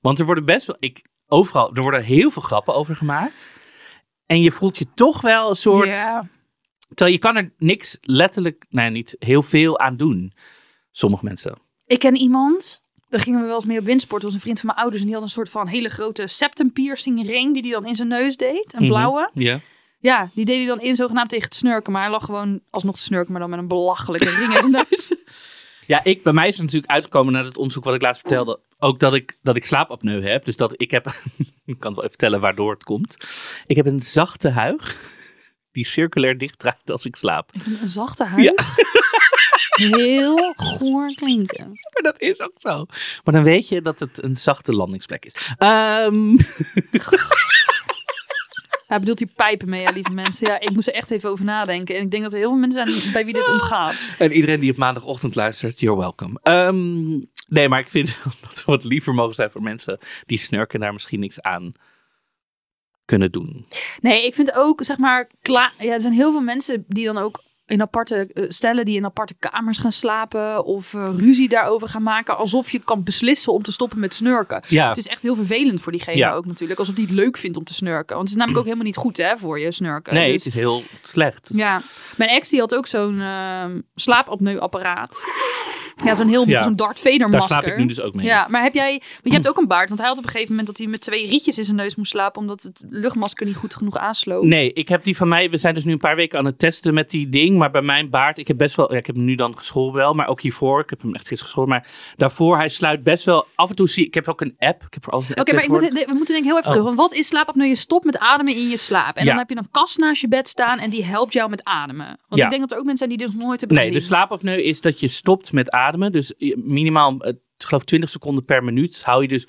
Want er worden best wel, ik, overal, er worden heel veel grappen over gemaakt. En je voelt je toch wel een soort. Ja. Terwijl je kan er niks letterlijk, nee, niet heel veel aan doen. Sommige mensen. Ik ken iemand, daar gingen we wel eens mee op windsport. Was een vriend van mijn ouders. En die had een soort van hele grote septum piercing ring. Die hij dan in zijn neus deed. Een blauwe. Ja. Ja, die deed hij dan in zogenaamd tegen het snurken. Maar hij lag gewoon alsnog te snurken. Maar dan met een belachelijke ring in zijn neus. Ja, ik, bij mij is het natuurlijk uitgekomen na het onderzoek wat ik laatst vertelde. Ook dat ik, dat ik slaapapneu heb. Dus dat ik heb. ik kan wel even vertellen waardoor het komt. Ik heb een zachte huig. Die circulair dicht draait als ik slaap. Ik vind een zachte huid. Heel goor klinken. Maar dat is ook zo. Maar dan weet je dat het een zachte landingsplek is. Ehm, Hij bedoelt hier pijpen mee, ja, lieve mensen. Ja, ik moest er echt even over nadenken. En ik denk dat er heel veel mensen zijn bij wie dit ontgaat. en iedereen die op maandagochtend luistert, you're welcome. Ehm, nee, maar ik vind dat we wat liever mogen zijn voor mensen die snurken daar misschien niks aan kunnen doen. Nee, ik vind ook, zeg maar, kla- ja, er zijn heel veel mensen die dan ook in aparte eh, stellen die in aparte kamers gaan slapen of eh, ruzie daarover gaan maken, alsof je kan beslissen om te stoppen met snurken. Ja. Het is echt heel vervelend voor diegene Ja. ook natuurlijk, alsof die het leuk vindt om te snurken. Want het is namelijk ook helemaal niet goed hè, voor je snurken. Nee, Dus- het is heel slecht. Ja, mijn ex die had ook zo'n ehm slaapapneu-apparaat. Ja, zo'n heel Ja. zo'n Darth Vader Daar slaap ik nu dus ook mee. Ja, maar heb jij, want je hebt ook een baard, want hij had op een gegeven moment dat hij met twee rietjes in zijn neus moest slapen, omdat het luchtmasker niet goed genoeg aansloot. Nee, ik heb die van mij. We zijn dus nu een paar weken aan het testen met die ding. Maar bij mijn baard, ik heb best wel. Ja, ik heb hem nu dan geschoren wel. Maar ook hiervoor. Ik heb hem echt gisteren geschoren. Maar daarvoor, hij sluit best wel. Af en toe zie ik. heb ook een app. Ik heb er altijd een app Oké, maar ik moet, we moeten denk ik heel even Oh. terug. Want wat is slaapapneu? Je stopt met ademen in je slaap. En Ja. dan heb je een kast naast je bed staan en die helpt jou met ademen. Want Ja. ik denk dat er ook mensen zijn die dit nog nooit hebben Nee, dus de gezien. slaapapneu is dat je stopt met ademen. Dus minimaal, eh, ik geloof 20 seconden per minuut hou je dus.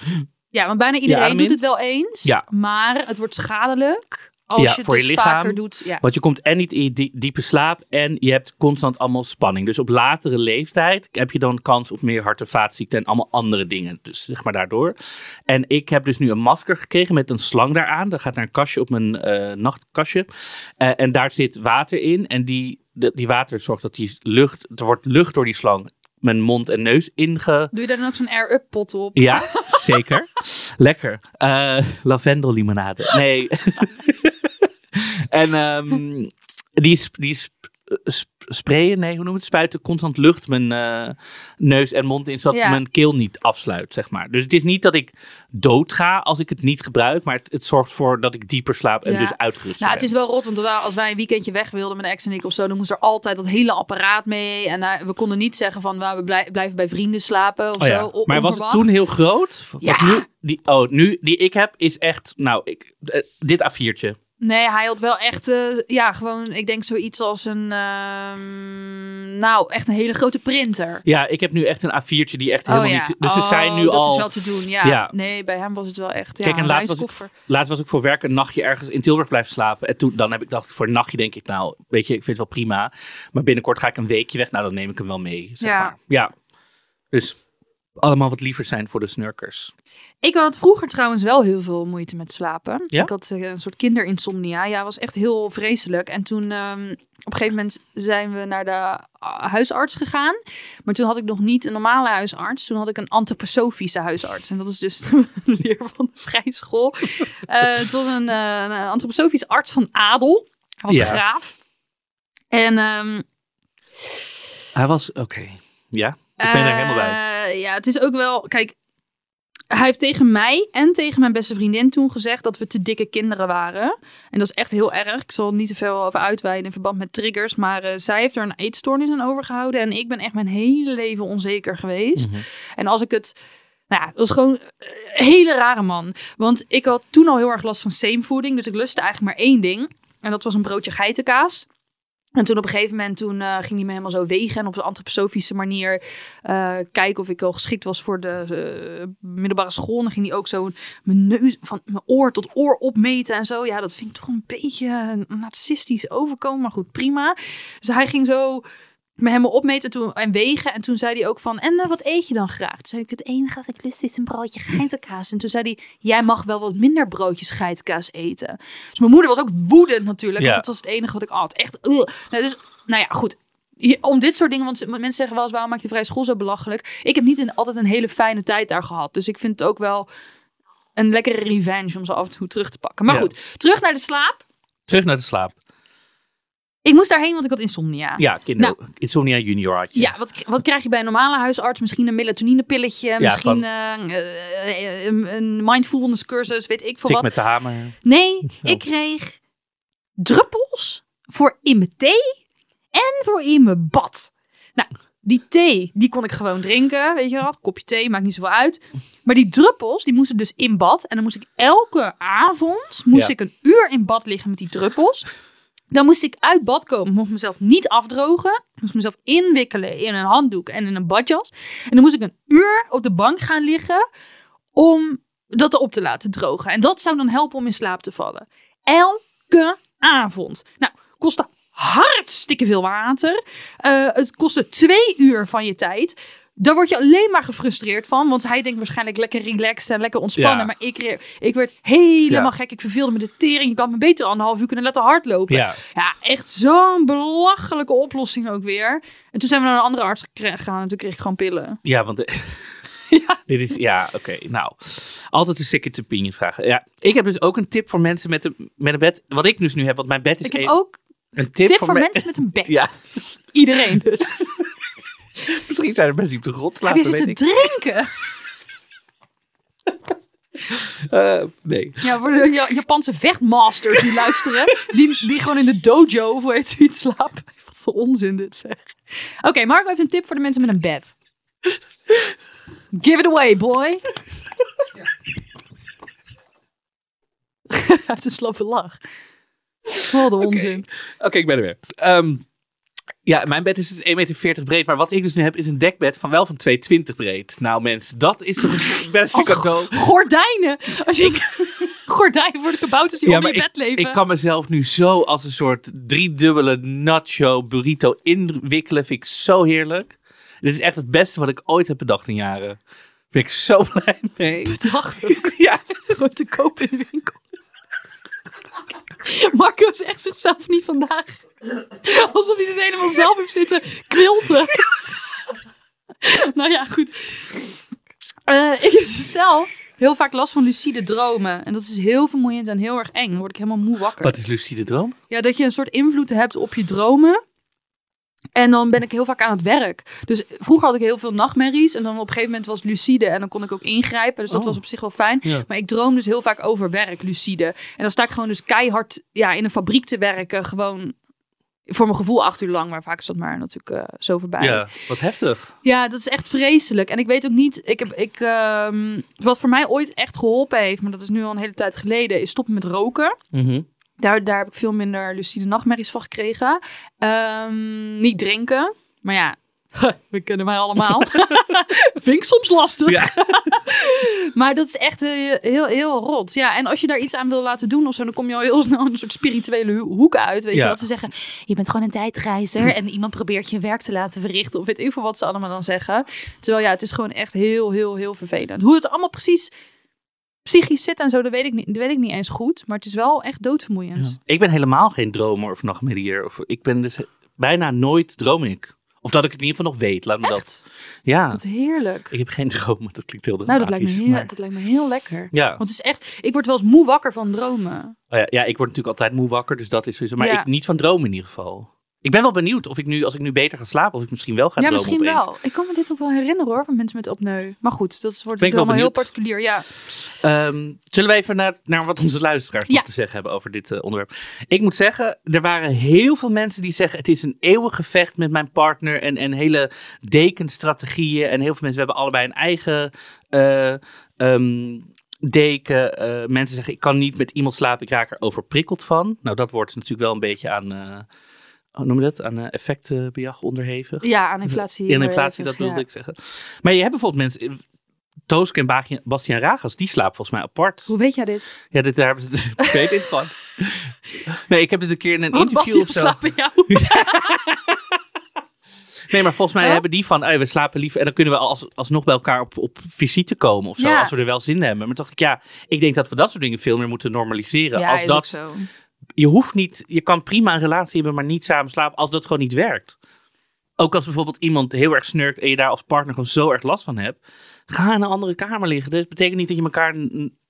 Ja, want bijna iedereen doet het wel eens. Ja. Maar het wordt schadelijk als Ja, je het voor je dus lichaam. vaker doet. Ja. Want je komt en niet in je die- diepe slaap. En je hebt constant allemaal spanning. Dus op latere leeftijd heb je dan kans op meer hart- en vaatziekten. En allemaal andere dingen. Dus zeg maar daardoor. En ik heb dus nu een masker gekregen met een slang daaraan. Dat gaat naar een kastje op mijn eh, nachtkastje. Eh, en daar zit water in. En die, de- die water zorgt dat die lucht. Er wordt lucht door die slang. Mijn mond en neus inge. Doe je daar dan ook zo'n air-up pot op? Ja, zeker. Lekker. Eh lavendellimonade. Nee. en ehm, die, die sp- sp- sprayen, nee, hoe noem het? Spuiten constant lucht mijn eh, neus en mond in, zodat Ja. mijn keel niet afsluit, zeg maar. Dus het is niet dat ik dood ga als ik het niet gebruik, maar het, het zorgt ervoor dat ik dieper slaap en Ja. dus uitgerust Nou, ben. het is wel rot, want als wij een weekendje weg wilden met ex en ik of zo, dan moest er altijd dat hele apparaat mee. En eh, we konden niet zeggen van, nou, we blij- blijven bij vrienden slapen of Oh zo. Maar was het toen heel groot? Ja. nu, die, oh, nu, die ik heb is echt, nou, ik, eh, dit A4'tje. Nee, hij had wel echt, eh, ja, gewoon, ik denk zoiets als een, ehm, nou, echt een hele grote printer. Ja, ik heb nu echt een A4'tje die echt helemaal oh, ja. niet... Dus ze Oh, zijn nu dat al... is wel te doen, ja. Ja. Nee, bij hem was het wel echt, ja, Kijk, en een laatst was, ik, laatst was ik voor werk een nachtje ergens in Tilburg blijven slapen. En toen dan heb ik dacht, voor een nachtje denk ik, nou, weet je, ik vind het wel prima. Maar binnenkort ga ik een weekje weg. Nou, dan neem ik hem wel mee, zeg Ja. maar. Ja. Dus allemaal wat liever zijn voor de snurkers. Ik had vroeger trouwens wel heel veel moeite met slapen. Ja? Ik had eh, een soort kinderinsomnia. Ja, was echt heel vreselijk. En toen ehm, op een gegeven moment zijn we naar de ah, huisarts gegaan. Maar toen had ik nog niet een normale huisarts. Toen had ik een antroposofische huisarts. En dat is dus de leer van de vrijschool. Eh het was een, een antroposofisch arts van adel. Hij was Ja. graaf. En ehm, Hij was, oké. Ja, ik ben er helemaal bij. eh, Ja, het is ook wel. Kijk, hij heeft tegen mij en tegen mijn beste vriendin toen gezegd dat we te dikke kinderen waren. En dat is echt heel erg. Ik zal er niet te veel over uitweiden in verband met triggers. Maar eh, zij heeft er een eetstoornis aan overgehouden. En ik ben echt mijn hele leven onzeker geweest. Mhm. En als ik het. Nou ja, dat was gewoon een hele rare man. Want ik had toen al heel erg last van seamvoeding. Dus ik lustte eigenlijk maar één ding. En dat was een broodje geitenkaas. En toen op een gegeven moment toen, eh, ging hij me helemaal zo wegen. En op een antroposofische manier eh, kijken of ik al geschikt was voor de eh, middelbare school. En dan ging hij ook zo mijn neus van mijn oor tot oor opmeten en zo. Ja, dat vind ik toch een beetje narcistisch overkomen. Maar goed, prima. Dus hij ging zo me helemaal opmeten toen, en wegen. En toen zei hij ook van, en eh, wat eet je dan graag? Toen zei ik, het enige wat ik lust is een broodje geitenkaas. En toen zei hij, jij mag wel wat minder broodjes geitenkaas eten. Dus mijn moeder was ook woedend natuurlijk. Ja. Want dat was het enige wat ik at. Echt. Nou, dus, nou ja, goed. Om dit soort dingen, want mensen zeggen wel eens, waarom maak je de vrije school zo belachelijk? Ik heb niet een, altijd een hele fijne tijd daar gehad. Dus ik vind het ook wel een lekkere revenge om ze af en toe terug te pakken. Maar Ja. goed, terug naar de slaap. Terug naar de slaap. Ik moest daarheen, want ik had insomnia. Ja, kinder. Insomnia junior had je. Nou. Ja, wat, wat krijg je bij een normale huisarts? Misschien een melatonine-pilletje, misschien gewoon- eh, eh, een, mindfulness cursus, weet ik veel Tik wat. met de hamer. Nee, ik kreeg druppels voor in mijn thee en voor in mijn bad. Nou, die thee, die kon ik gewoon drinken, weet je wel. Kopje thee, maakt niet zoveel uit. Maar die druppels, die moesten dus in bad. En dan moest ik elke avond, moest Ja. ik een uur in bad liggen met die druppels. Dan moest ik uit bad komen, mocht mezelf niet afdrogen. Moest mezelf inwikkelen in een handdoek en in een badjas. En dan moest ik een uur op de bank gaan liggen om dat erop te laten drogen. En dat zou dan helpen om in slaap te vallen. Elke avond. Nou, kostte hartstikke veel water. Eh, het kostte twee uur van je tijd. Daar word je alleen maar gefrustreerd van. Want hij denkt waarschijnlijk lekker relaxed en lekker ontspannen. Ja. Maar ik, ik werd helemaal Ja. gek. Ik verveelde me de tering. Ik had me beter anderhalf uur kunnen laten hardlopen. Ja. Ja, echt zo'n belachelijke oplossing ook weer. En toen zijn we naar een andere arts gegaan. En toen kreeg ik gewoon pillen. Ja, want Ja. dit is, ja, oké. Nou, altijd een second opinion vragen. Ja, ik heb dus ook een tip voor mensen met een, met een bed. Wat ik dus nu heb, want mijn bed is Ik heb ook een tip, tip voor me- mensen met een bed. Ja. Iedereen dus. Misschien zijn er mensen die op de grond Heb slapen. je zitten drinken? Eh, nee. Ja, voor de Ja- Japanse vechtmasters die luisteren. Die, die gewoon in de dojo of hoe heet zoiets slapen. Wat voor onzin dit zeg. Oké, Marco heeft een tip voor de mensen met een bed. Give it away, boy. Hij heeft een slappe lach. Wat een onzin. Oké, ik ben er weer. Ehm, ja, mijn bed is dus 1,40 meter breed. Maar wat ik dus nu heb, is een dekbed van wel van 2,20 breed. Nou mensen, dat is toch het beste Als cadeau. Gordijnen. Als je gordijnen voor de kabouters die Ja, onder je bed ik, leven. ik kan mezelf nu zo als een soort driedubbele nacho burrito inwikkelen. Vind ik zo heerlijk. Dit is echt het beste wat ik ooit heb bedacht in jaren. Daar ben ik zo blij mee. bedacht ook. Ja, Gewoon te koop in de winkel. Marco is echt zichzelf niet vandaag. Alsof hij dit helemaal zelf heeft zitten quilten. nou ja, goed. Eh, ik heb zelf heel vaak last van lucide dromen. En dat is heel vermoeiend en heel erg eng. Dan word ik helemaal moe wakker. wat is lucide droom? Ja, dat je een soort invloed hebt op je dromen. En dan ben ik heel vaak aan het werk. Dus vroeger had ik heel veel nachtmerries. En dan op een gegeven moment was lucide. En dan kon ik ook ingrijpen. Dus dat Oh. was op zich wel fijn. Ja. Maar ik droom dus heel vaak over werk, lucide. En dan sta ik gewoon dus keihard ja, in een fabriek te werken. Gewoon voor mijn gevoel acht uur lang. Maar vaak is dat maar natuurlijk eh, zo voorbij. Ja, wat heftig. Ja, dat is echt vreselijk. En ik weet ook niet, ik heb, ik, ehm, wat voor mij ooit echt geholpen heeft, maar dat is nu al een hele tijd geleden, is stoppen met roken. Daar, daar heb ik veel minder lucide nachtmerries van gekregen. Ehm, niet drinken. Maar ja, we kennen mij allemaal. Vind ik soms lastig. Ja. Maar dat is echt eh, heel, heel rot. Ja, en als je daar iets aan wil laten doen of zo, dan kom je al heel snel in een soort spirituele ho- hoek uit. Weet Ja. je wat ze zeggen? Je bent gewoon een tijdreizer en iemand probeert je werk te laten verrichten. Of weet ik veel wat ze allemaal dan zeggen. Terwijl ja, het is gewoon echt heel, heel, heel vervelend. Hoe het allemaal precies psychisch zit en zo, dat weet ik niet, dat weet ik niet eens goed. Maar het is wel echt doodvermoeiend. Ik ben helemaal geen dromer of nachtmerrier. Of, ik ben dus bijna nooit droom ik. Of dat ik het in ieder geval nog weet. Laat me dat. Echt? Ja. Wat heerlijk. Ik heb geen dromen. Dat klinkt heel Nou, dat lijkt, me dramatisch, heel, maar- dat lijkt me heel lekker. Ja. Want het is echt, ik word wel eens moe wakker van dromen. Oh ja, ja, ik word natuurlijk altijd moe wakker, dus dat is sowieso. Maar Ja. ik, niet van dromen in ieder geval. Ik ben wel benieuwd of ik nu, als ik nu beter ga slapen, of ik misschien wel ga ja, misschien opeens. wel. Ik kan me dit ook wel herinneren hoor, van mensen met opneu. Maar goed, dat wordt wel allemaal heel particulier. Ja. Ehm, zullen we even naar, naar wat onze luisteraars Ja. nog te zeggen hebben over dit eh, onderwerp? Ik moet zeggen, er waren heel veel mensen die zeggen: het is een eeuwig gevecht met mijn partner en, en hele dekenstrategieën. En heel veel mensen, we hebben allebei een eigen eh, ehm, deken. Eh, mensen zeggen: ik kan niet met iemand slapen, ik raak er overprikkeld van. Nou, dat wordt natuurlijk wel een beetje aan. Eh hoe noem je dat? Aan eh, effectenbejag onderhevig. ja, aan inflatie. In inflatie, dat wilde ja. ik zeggen. Maar je hebt bijvoorbeeld mensen. Tooske en Bastiaan- Bastiaan Ragas, die slapen volgens mij apart. Hoe weet jij dit? Ja, dit, daar hebben ze het weet in gehad. Nee, ik heb dit een keer in een Want interview Bastiaan of zo. slaapt bij jou. Nee, maar volgens mij Oh? hebben die van, "Ey, we slapen liever. En dan kunnen we als, alsnog bij elkaar op, op visite komen of zo. Ja. Als we er wel zin in hebben. Maar dacht ik, ja, ik denk dat we dat soort dingen veel meer moeten normaliseren. Ja, als is dat, ook zo. Je hoeft niet, je kan prima een relatie hebben, maar niet samen slapen als dat gewoon niet werkt. Ook als bijvoorbeeld iemand heel erg snurkt en je daar als partner gewoon zo erg last van hebt. Ga in een andere kamer liggen. Dat betekent niet dat je elkaar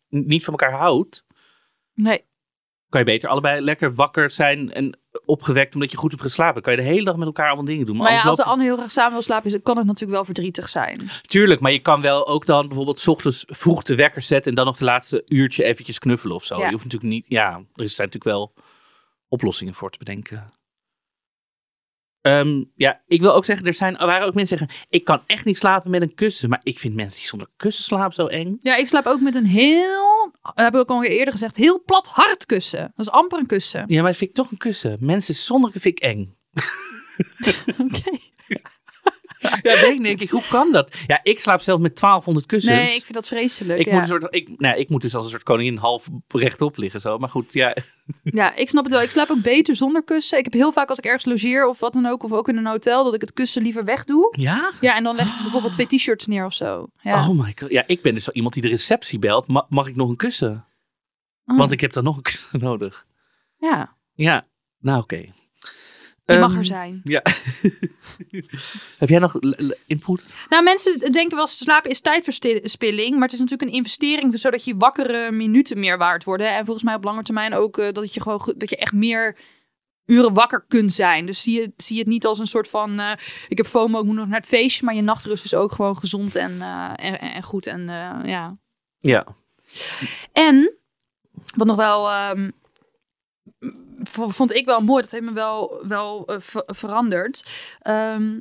niet van elkaar houdt. Nee. kan je beter allebei lekker wakker zijn en opgewekt omdat je goed hebt geslapen. kan je de hele dag met elkaar allemaal dingen doen. Maar, Maar ja, als de ander heel graag samen wil slapen, kan het natuurlijk wel verdrietig zijn. Tuurlijk, maar je kan wel ook dan bijvoorbeeld 's ochtends vroeg de wekker zetten en dan nog de laatste uurtje eventjes knuffelen of zo. Ja. Je hoeft natuurlijk niet, ja, er zijn natuurlijk wel oplossingen voor te bedenken. Ehm, ja, ik wil ook zeggen, er, zijn, er waren ook mensen die zeggen, ik kan echt niet slapen met een kussen. Maar ik vind mensen die zonder kussen slapen zo eng. Ja, ik slaap ook met een heel, heb ik ook al eerder gezegd, heel plat hard kussen. Dat is amper een kussen. Ja, maar dat vind ik toch een kussen. Mensen zonder vind ik eng. Oké. Ja, denk, denk ik, hoe kan dat? Ja, ik slaap zelf met 1200 kussens. Nee, ik vind dat vreselijk. Ik, ja. moet een soort, ik, nou, ik moet dus als een soort koningin half rechtop liggen. Zo. Maar goed, ja. Ja, ik snap het wel. Ik slaap ook beter zonder kussen. Ik heb heel vaak als ik ergens logeer of wat dan ook, of ook in een hotel, dat ik het kussen liever wegdoe. Ja? Ja, en dan leg ik bijvoorbeeld twee t-shirts neer of zo. Ja. Oh my god. Ja, ik ben dus zo iemand die de receptie belt. Ma- mag ik nog een kussen? Oh. Want ik heb dan nog een kussen nodig. Ja, Ja, nou oké. Je mag Ehm, er zijn. Ja. heb jij nog input? Nou, mensen denken wel slapen is tijdverspilling, maar het is natuurlijk een investering zodat je wakkere minuten meer waard worden. En volgens mij op lange termijn ook eh, dat je gewoon dat je echt meer uren wakker kunt zijn. Dus zie je, zie je het niet als een soort van eh, ik heb FOMO, ik moet nog naar het feestje, maar je nachtrust is ook gewoon gezond en, eh, en, en goed en eh, ja. Ja. En wat nog wel ehm, vond ik wel mooi, dat heeft me wel, wel eh, ver- veranderd. Ehm,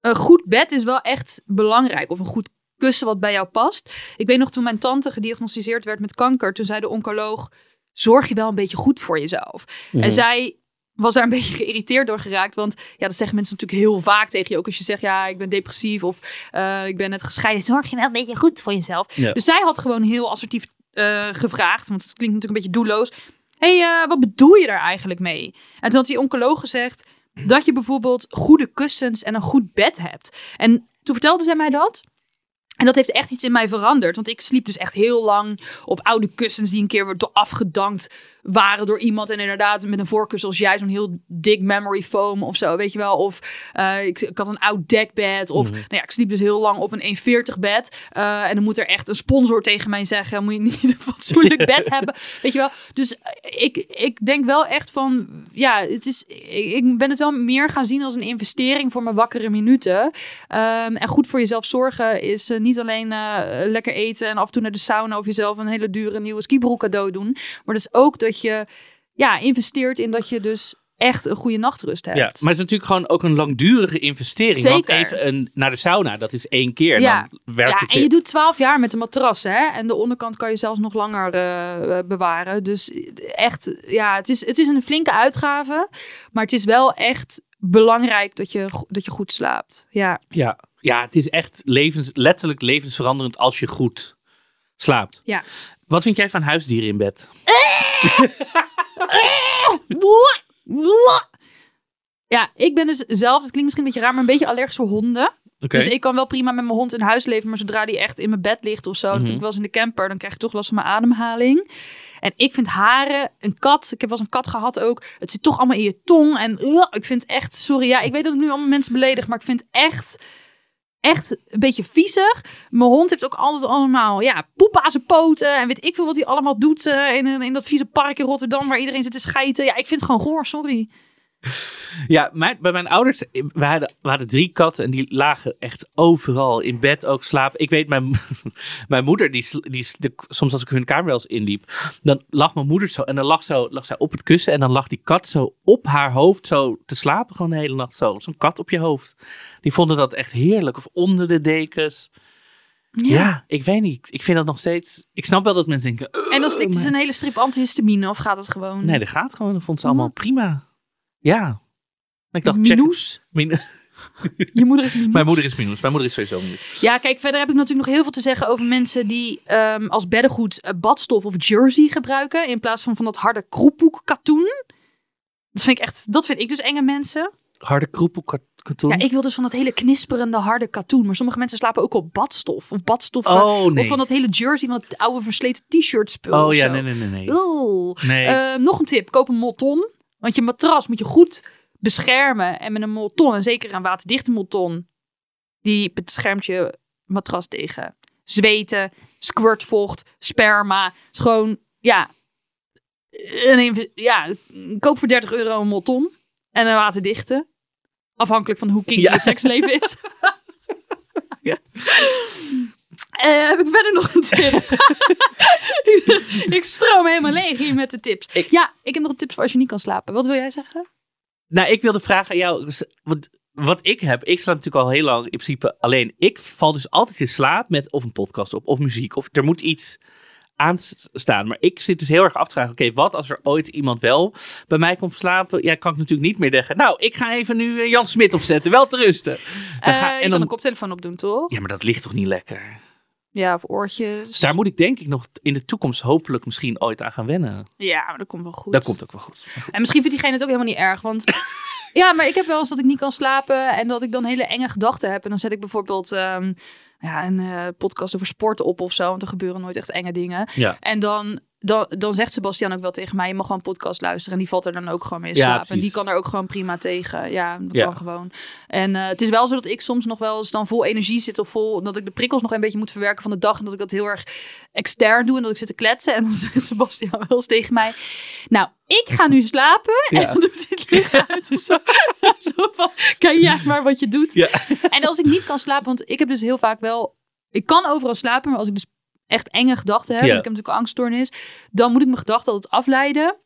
een goed bed is wel echt belangrijk. Of een goed kussen wat bij jou past. Ik weet nog toen mijn tante gediagnosticeerd werd met kanker, toen zei de oncoloog: zorg je wel een beetje goed voor jezelf. En zij was daar een beetje geïrriteerd door geraakt. Want ja, dat zeggen mensen natuurlijk heel vaak tegen je. Ook als je zegt, ja, ik ben depressief of eh, ik ben net gescheiden. Zorg je wel een beetje goed voor jezelf. Ja. Dus zij had gewoon heel assertief eh, gevraagd. Want het klinkt natuurlijk een beetje doelloos. Hey, eh, wat bedoel je daar eigenlijk mee? En toen had die oncoloog gezegd dat je bijvoorbeeld goede kussens en een goed bed hebt. En toen vertelde zij mij dat. En dat heeft echt iets in mij veranderd. Want ik sliep dus echt heel lang op oude kussens die een keer door afgedankt waren door iemand. En inderdaad met een voorkussen als jij, zo'n heel dik memory foam of zo, weet je wel. Of eh, ik, ik had een oud dekbed. Of nou ja, ik sliep dus heel lang op een 1,40 bed. Eh, en dan moet er echt een sponsor tegen mij zeggen, moet je niet een fatsoenlijk bed hebben. Weet je wel. Dus eh, ik, ik denk wel echt van, ja, het is, ik, ben het wel meer gaan zien als een investering voor mijn wakkere minuten. Ehm, en goed voor jezelf zorgen is niet alleen lekker eten en af en toe naar de sauna of jezelf een hele dure nieuwe skibroek cadeau doen. Maar dat is ook dat je ja, investeert in dat je dus echt een goede nachtrust hebt. Ja, maar het is natuurlijk gewoon ook een langdurige investering. Want Zeker. even een, naar de sauna, dat is één keer. Ja. Dan werkt Ja, het en je doet 12 jaar met de matras, hè? En de onderkant kan je zelfs nog langer eh, bewaren. Dus echt, ja, het is, het is een flinke uitgave. Maar het is wel echt belangrijk dat je, dat je goed slaapt. Ja. Ja, ja, het is echt levens, letterlijk levensveranderend als je goed slaapt. Ja. Wat vind jij van huisdieren in bed? Ja, ik ben dus zelf, het klinkt misschien een beetje raar, maar een beetje allergisch voor honden. Dus ik kan wel prima met mijn hond in huis leven, maar zodra die echt in mijn bed ligt of zo, dat Mhm. ik wel eens in de camper, dan krijg ik toch last van mijn ademhaling. En ik vind haren, een kat, ik heb wel eens een kat gehad ook, het zit toch allemaal in je tong. En ik vind echt, sorry, ja, ik weet dat ik nu allemaal mensen beledig, maar ik vind echt, echt een beetje viezig. Mijn hond heeft ook altijd allemaal, ja, poep aan zijn poten en weet ik veel wat hij allemaal doet eh, in, in dat vieze park in Rotterdam waar iedereen zit te schijten. Ja, ik vind het gewoon goor, sorry. Ja, mijn, bij mijn ouders, we hadden, we hadden drie katten en die lagen echt overal in bed ook slapen. Ik weet, mijn, mijn moeder, die, die, soms als ik hun kamer wel eens inliep, dan lag mijn moeder zo en dan lag, zo, lag zij op het kussen en dan lag die kat zo op haar hoofd zo te slapen gewoon de hele nacht zo. Zo'n kat op je hoofd. Die vonden dat echt heerlijk. Of onder de dekens. Ja. ik weet niet. Ik vind dat nog steeds... Ik snap wel dat mensen denken... En dan slikt maar- ze een hele strip antihistamine of gaat het gewoon? Nee, dat gaat gewoon. Dat vond ze allemaal prima. Ja. Ik dacht, check het. Minoes. Min- Je moeder is Minoes. Mijn moeder is minus. Mijn moeder is sowieso minus. Ja, kijk, verder heb ik natuurlijk nog heel veel te zeggen over mensen die ehm, als beddengoed eh, badstof of jersey gebruiken. In plaats van van dat harde kroephoek katoen. Dat vind ik echt, dat vind ik dus enge mensen. Harde kroepel kat- katoen. Ja, ik wil dus van dat hele knisperende harde katoen. Maar sommige mensen slapen ook op badstof. Of badstof. Oh, nee. Of van dat hele jersey, van dat oude versleten t-shirt spul. Oh ja, zo. nee, nee, nee. nee. Oeh. Nee. Ehm, nog een tip, koop een molton. Want je matras moet je goed beschermen. En met een molton, en zeker een waterdichte molton, die beschermt je matras tegen zweten, squirtvocht, sperma. Gewoon, ja, een, ja, koop voor 30 euro een molton en een waterdichte. Afhankelijk van hoe kinky Ja. je seksleven is. ja. Eh, heb ik verder nog een tip? ik, stroom helemaal leeg hier met de tips. Ik- Ja, ik heb nog een tip voor als je niet kan slapen. Wat wil jij zeggen? Nou, ik wilde vragen aan jou. Wat, wat ik heb, ik slaap natuurlijk al heel lang in principe alleen. Ik val dus altijd in slaap met of een podcast op, of muziek. Of er moet iets aanstaan. Maar ik zit dus heel erg af te vragen. Oké, wat als er ooit iemand wel bij mij komt slapen? Ja, kan ik natuurlijk niet meer zeggen. Nou, ik ga even nu eh, Jan Smit opzetten. Wel te rusten. Dan Eh, je en kan dan, een koptelefoon opdoen, toch? ja, maar dat ligt toch niet lekker? Ja, of oortjes. Dus daar moet ik denk ik nog in de toekomst hopelijk misschien ooit aan gaan wennen. Ja, maar dat komt wel goed. Dat komt ook wel goed. En misschien vindt diegene het ook helemaal niet erg. Want ja, maar ik heb wel eens dat ik niet kan slapen. En dat ik dan hele enge gedachten heb. En dan zet ik bijvoorbeeld ehm, ja, een eh, podcast over sport op of zo. Want er gebeuren nooit echt enge dingen. Ja. En dan, dan, dan zegt Sebastian ook wel tegen mij: je mag gewoon een podcast luisteren. En die valt er dan ook gewoon mee in Ja, slaap. en precies. die kan er ook gewoon prima tegen. Ja, dat Ja. kan gewoon. En eh, het is wel zo dat ik soms nog wel eens dan vol energie zit of vol. Dat ik de prikkels nog een beetje moet verwerken van de dag. En dat ik dat heel erg extern doe. En dat ik zit te kletsen. En dan zegt Sebastian wel eens tegen mij: Nou, ik ga nu slapen. En Ja. dan doet hij het licht uit of zo. zo van: Kan jij maar wat je doet. Ja. En als ik niet kan slapen, want ik heb dus heel vaak wel. Ik kan overal slapen, maar als ik dus echt enge gedachten heb, Ja. want ik heb natuurlijk angststoornis, dan moet ik mijn gedachten altijd afleiden.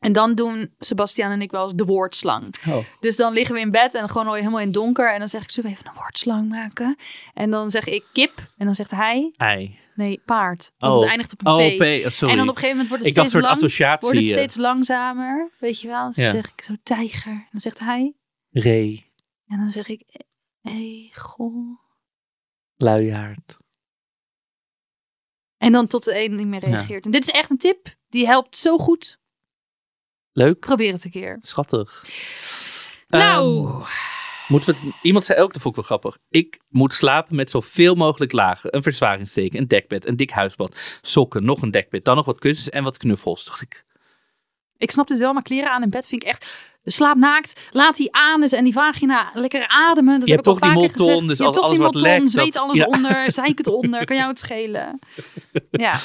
En dan doen Sebastian en ik wel eens de woordslang. Oh. Dus dan liggen we in bed en gewoon al helemaal in het donker. En dan zeg ik, zullen we even een woordslang maken? En dan zeg ik kip. En dan zegt hij, Ei. nee, paard. Want Oh. het eindigt op een Oh, P. P. oh. En dan op een gegeven moment wordt het ik steeds lang. Wordt het eh, steeds langzamer, weet je wel? Dus dan zeg ik zo tijger. En dan zegt hij. Ree. En dan zeg ik egel. Luiaard. En dan tot de een niet meer Ja. reageert. En dit is echt een tip. Die helpt zo goed. Leuk. Probeer het een keer. Schattig. Nou. Ehm, moeten we het, iemand zei ook, dat vond ik wel grappig. Ik moet slapen met zoveel mogelijk lagen. Een verzwaringsteken, een dekbed, een dik huisbad, sokken, nog een dekbed, dan nog wat kussens en wat knuffels. Dacht ik, Ik snap dit wel, maar kleren aan in bed vind ik echt... Slaap naakt, laat die anus en die vagina lekker ademen. Dat Je heb hebt ik al toch die vaker molton, gezegd. dus je hebt toch die molton, zweet dat- alles ja. onder, zeik het onder. Kan jou het schelen? Ja.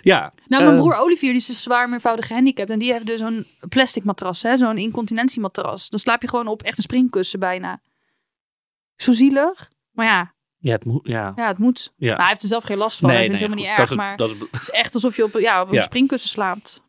ja. Nou, mijn eh, broer Olivier die is dus zwaar meervoudig gehandicapt. En die heeft dus zo'n plastic matras, hè, zo'n incontinentiematras. Dan slaap je gewoon op echt een springkussen bijna. Zo zielig. Maar ja, Ja, het moet, ja. ja het moet. Ja. Maar hij heeft er zelf geen last van. hij vindt het goed, helemaal niet erg. is- maar is- het is echt alsof je op, ja, op een Ja. springkussen slaapt.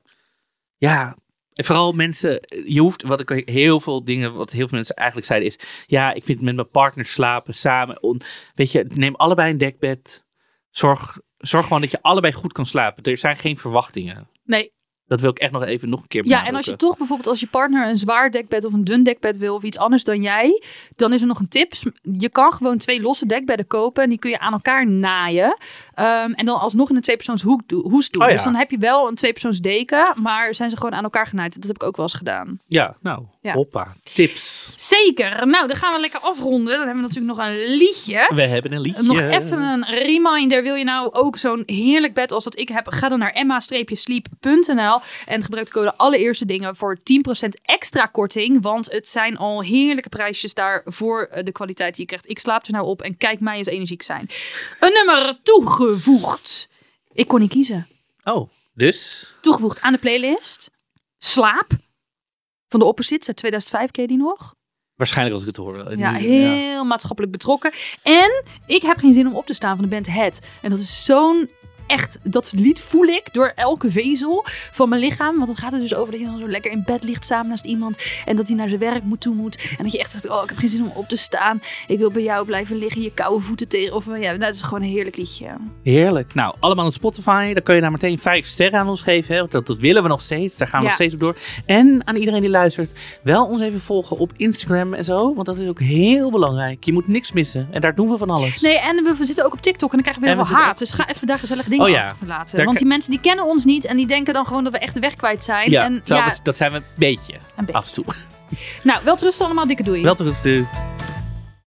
ja, vooral mensen, je hoeft, wat ik heel veel dingen, wat heel veel mensen eigenlijk zeiden is, ja, ik vind met mijn partner slapen samen. Weet je, neem allebei een dekbed. Zorg, zorg gewoon dat je allebei goed kan slapen. Er zijn geen verwachtingen. Nee, Dat wil ik echt nog even nog een keer Ja, en als je benadrukken. toch bijvoorbeeld als je partner een zwaar dekbed of een dun dekbed wil of iets anders dan jij, dan is er nog een tip. Je kan gewoon twee losse dekbedden kopen en die kun je aan elkaar naaien. Ehm, en dan alsnog in een tweepersoons hoes doen. Oh ja. Dus dan heb je wel een tweepersoons deken, maar zijn ze gewoon aan elkaar genaaid. Dat heb ik ook wel eens gedaan. Ja, nou, Ja. hoppa. Tips. Zeker. Nou, dan gaan we lekker afronden. Dan hebben we natuurlijk nog een liedje. We hebben een liedje. Nog even een reminder. Wil je nou ook zo'n heerlijk bed als dat ik heb? Ga dan naar emma-sleep.nl en gebruik de code allereerste dingen voor 10% extra korting. Want het zijn al heerlijke prijsjes daar voor eh, de kwaliteit die je krijgt. Ik slaap er nou op en kijk mij eens energiek zijn. Een nummer toegevoegd. Ik kon niet kiezen. Oh, dus. Toegevoegd aan de playlist. Slaap. Van de Opposites uit 2005, ken je die nog? Waarschijnlijk als ik het hoor. Ja, Nu, heel maatschappelijk betrokken. En ik heb geen zin om op te staan van de band Het. En dat is zo'n echt, dat lied voel ik door elke vezel van mijn lichaam. Want het gaat er dus over dat je dan zo lekker in bed ligt samen naast iemand. En dat hij naar zijn werk moet toe moet. En dat je echt zegt, oh ik heb geen zin om op te staan. Ik wil bij jou blijven liggen, je koude voeten tegen. Of ja, nou, dat is gewoon een heerlijk liedje. Heerlijk. Nou, allemaal op Spotify. Dan kun je daar meteen vijf sterren aan ons geven. Hè? Want dat, dat willen we nog steeds. Daar gaan we Ja. nog steeds op door. En aan iedereen die luistert, wel ons even volgen op Instagram en zo. Want dat is ook heel belangrijk. Je moet niks missen. En daar doen we van alles. Nee, en we zitten ook op TikTok en dan krijgen we heel En veel haat. Dus ga even daar gezellige dingen Oh ja. achterlaten. Daar Want kan- die mensen die kennen ons niet en die denken dan gewoon dat we echt de weg kwijt zijn. ja, en ja, dat zijn we een beetje. een beetje. Af en toe. Nou, wel terug allemaal, dikke doei. Wel te rusten.